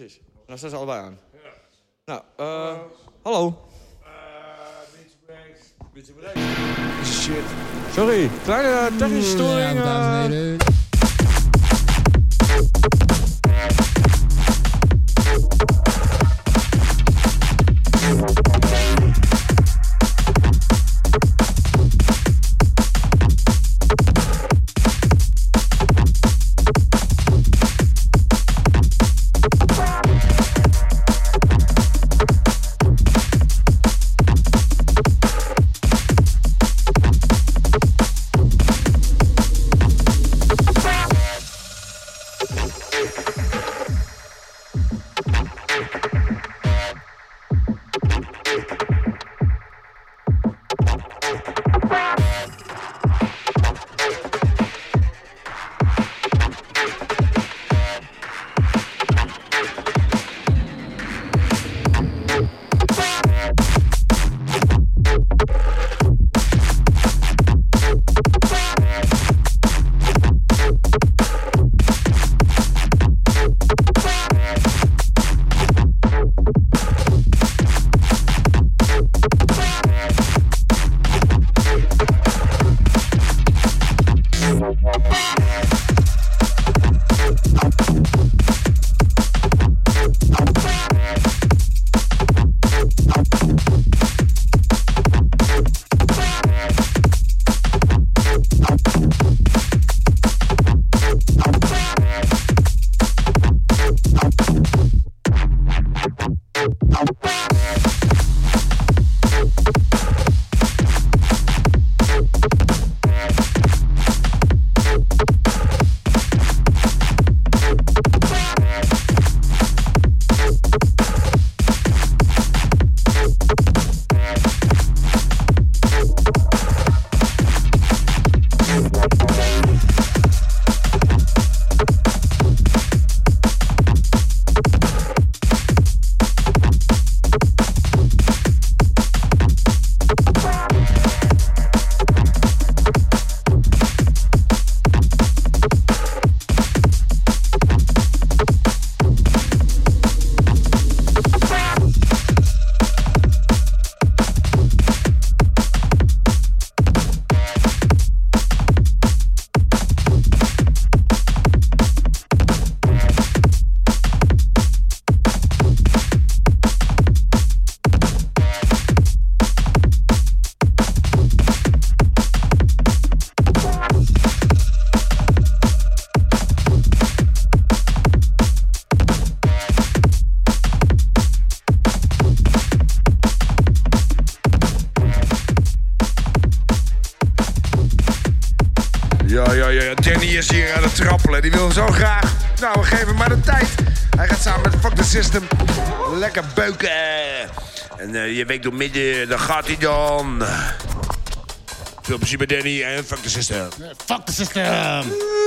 precies. Dan staan ze allebei aan. Nou, eh hallo. Shit. Sorry, kleine technische storing. Ja, dames en eh. heren. Ja, En eh, je week door midden, daar gaat hij dan. Veel plezier bij Danny en Fuck the System. Fuck the system!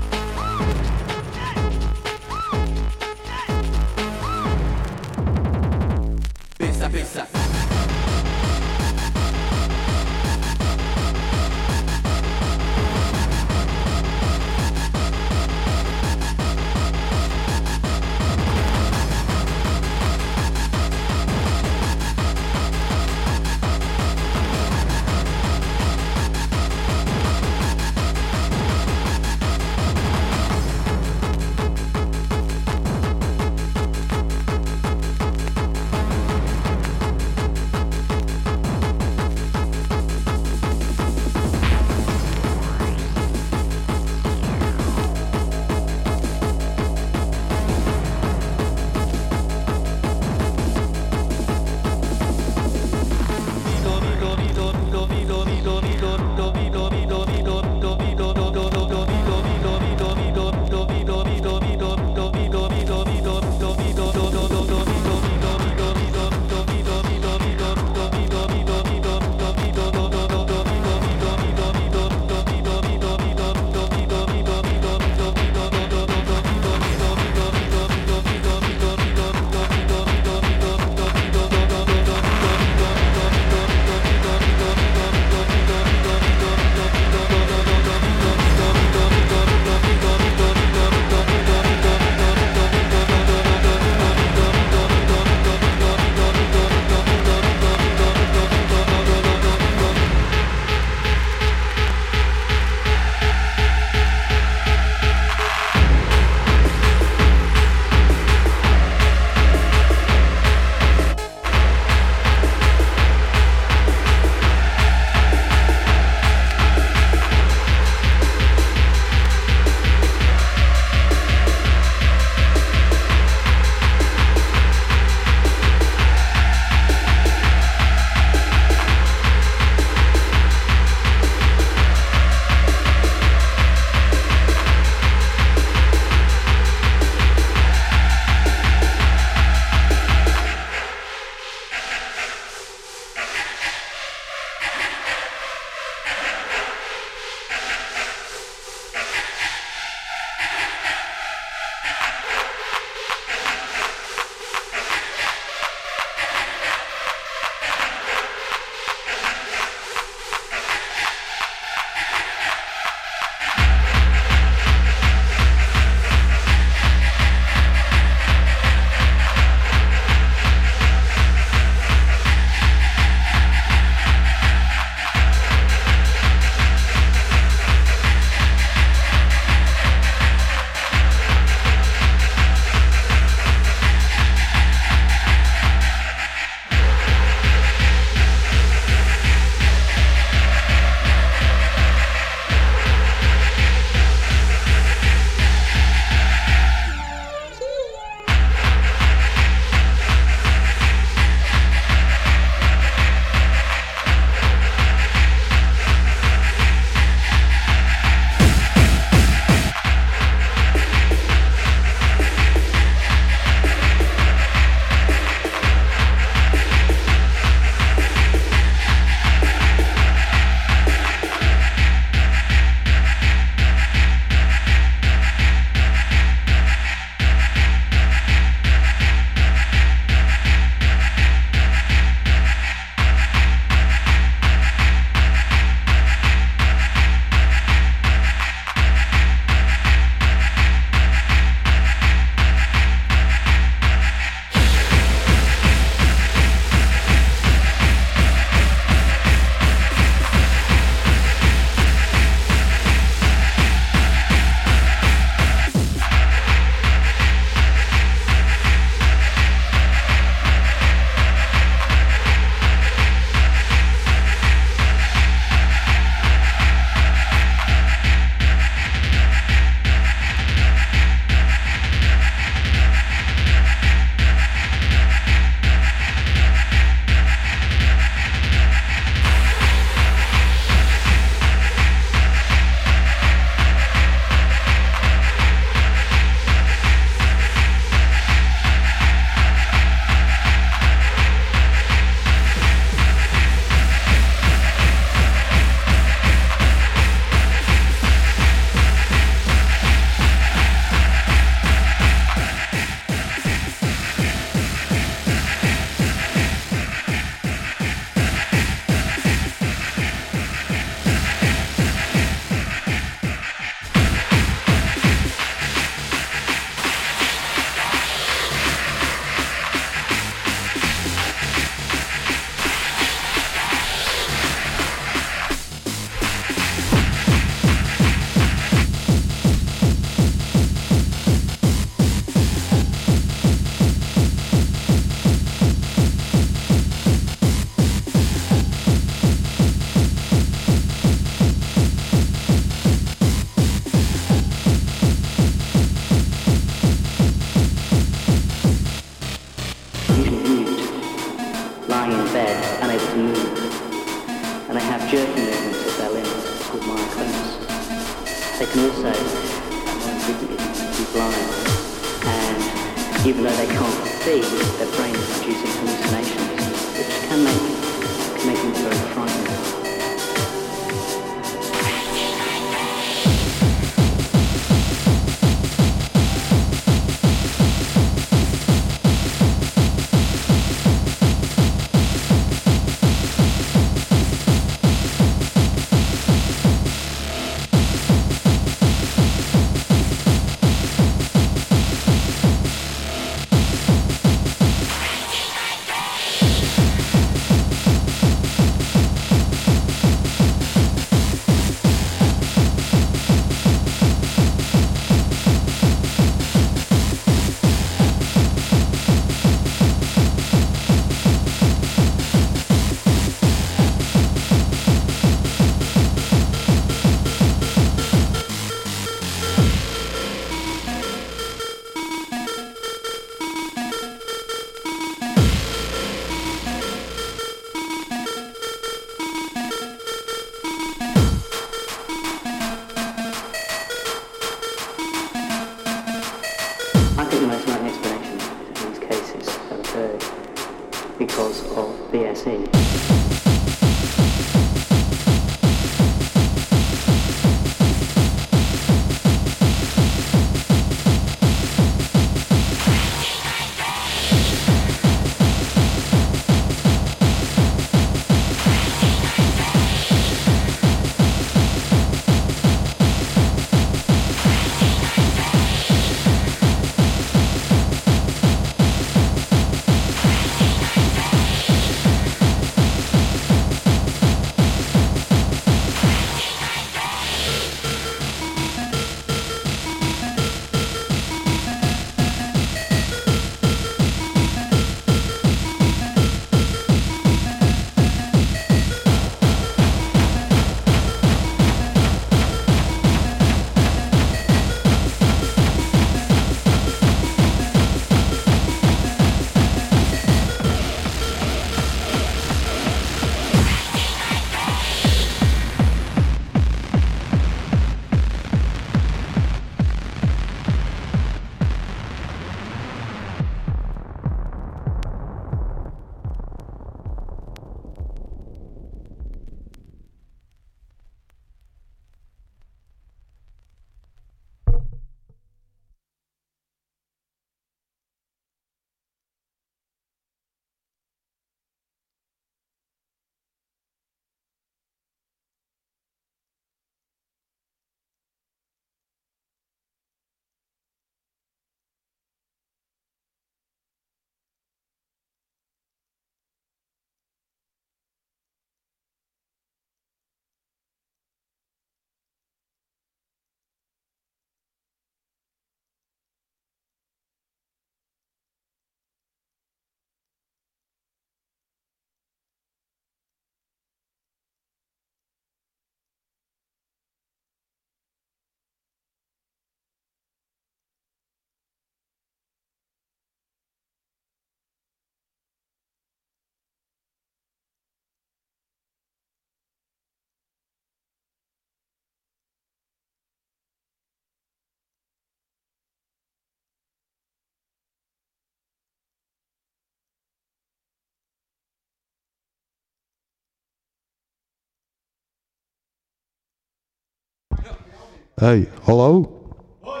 hey, hallo? Hoi.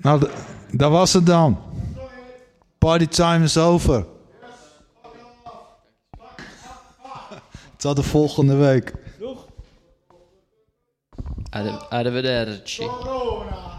Nou, dat was het dan. Party time is over. Tot de volgende week. Arrivederci. Corona.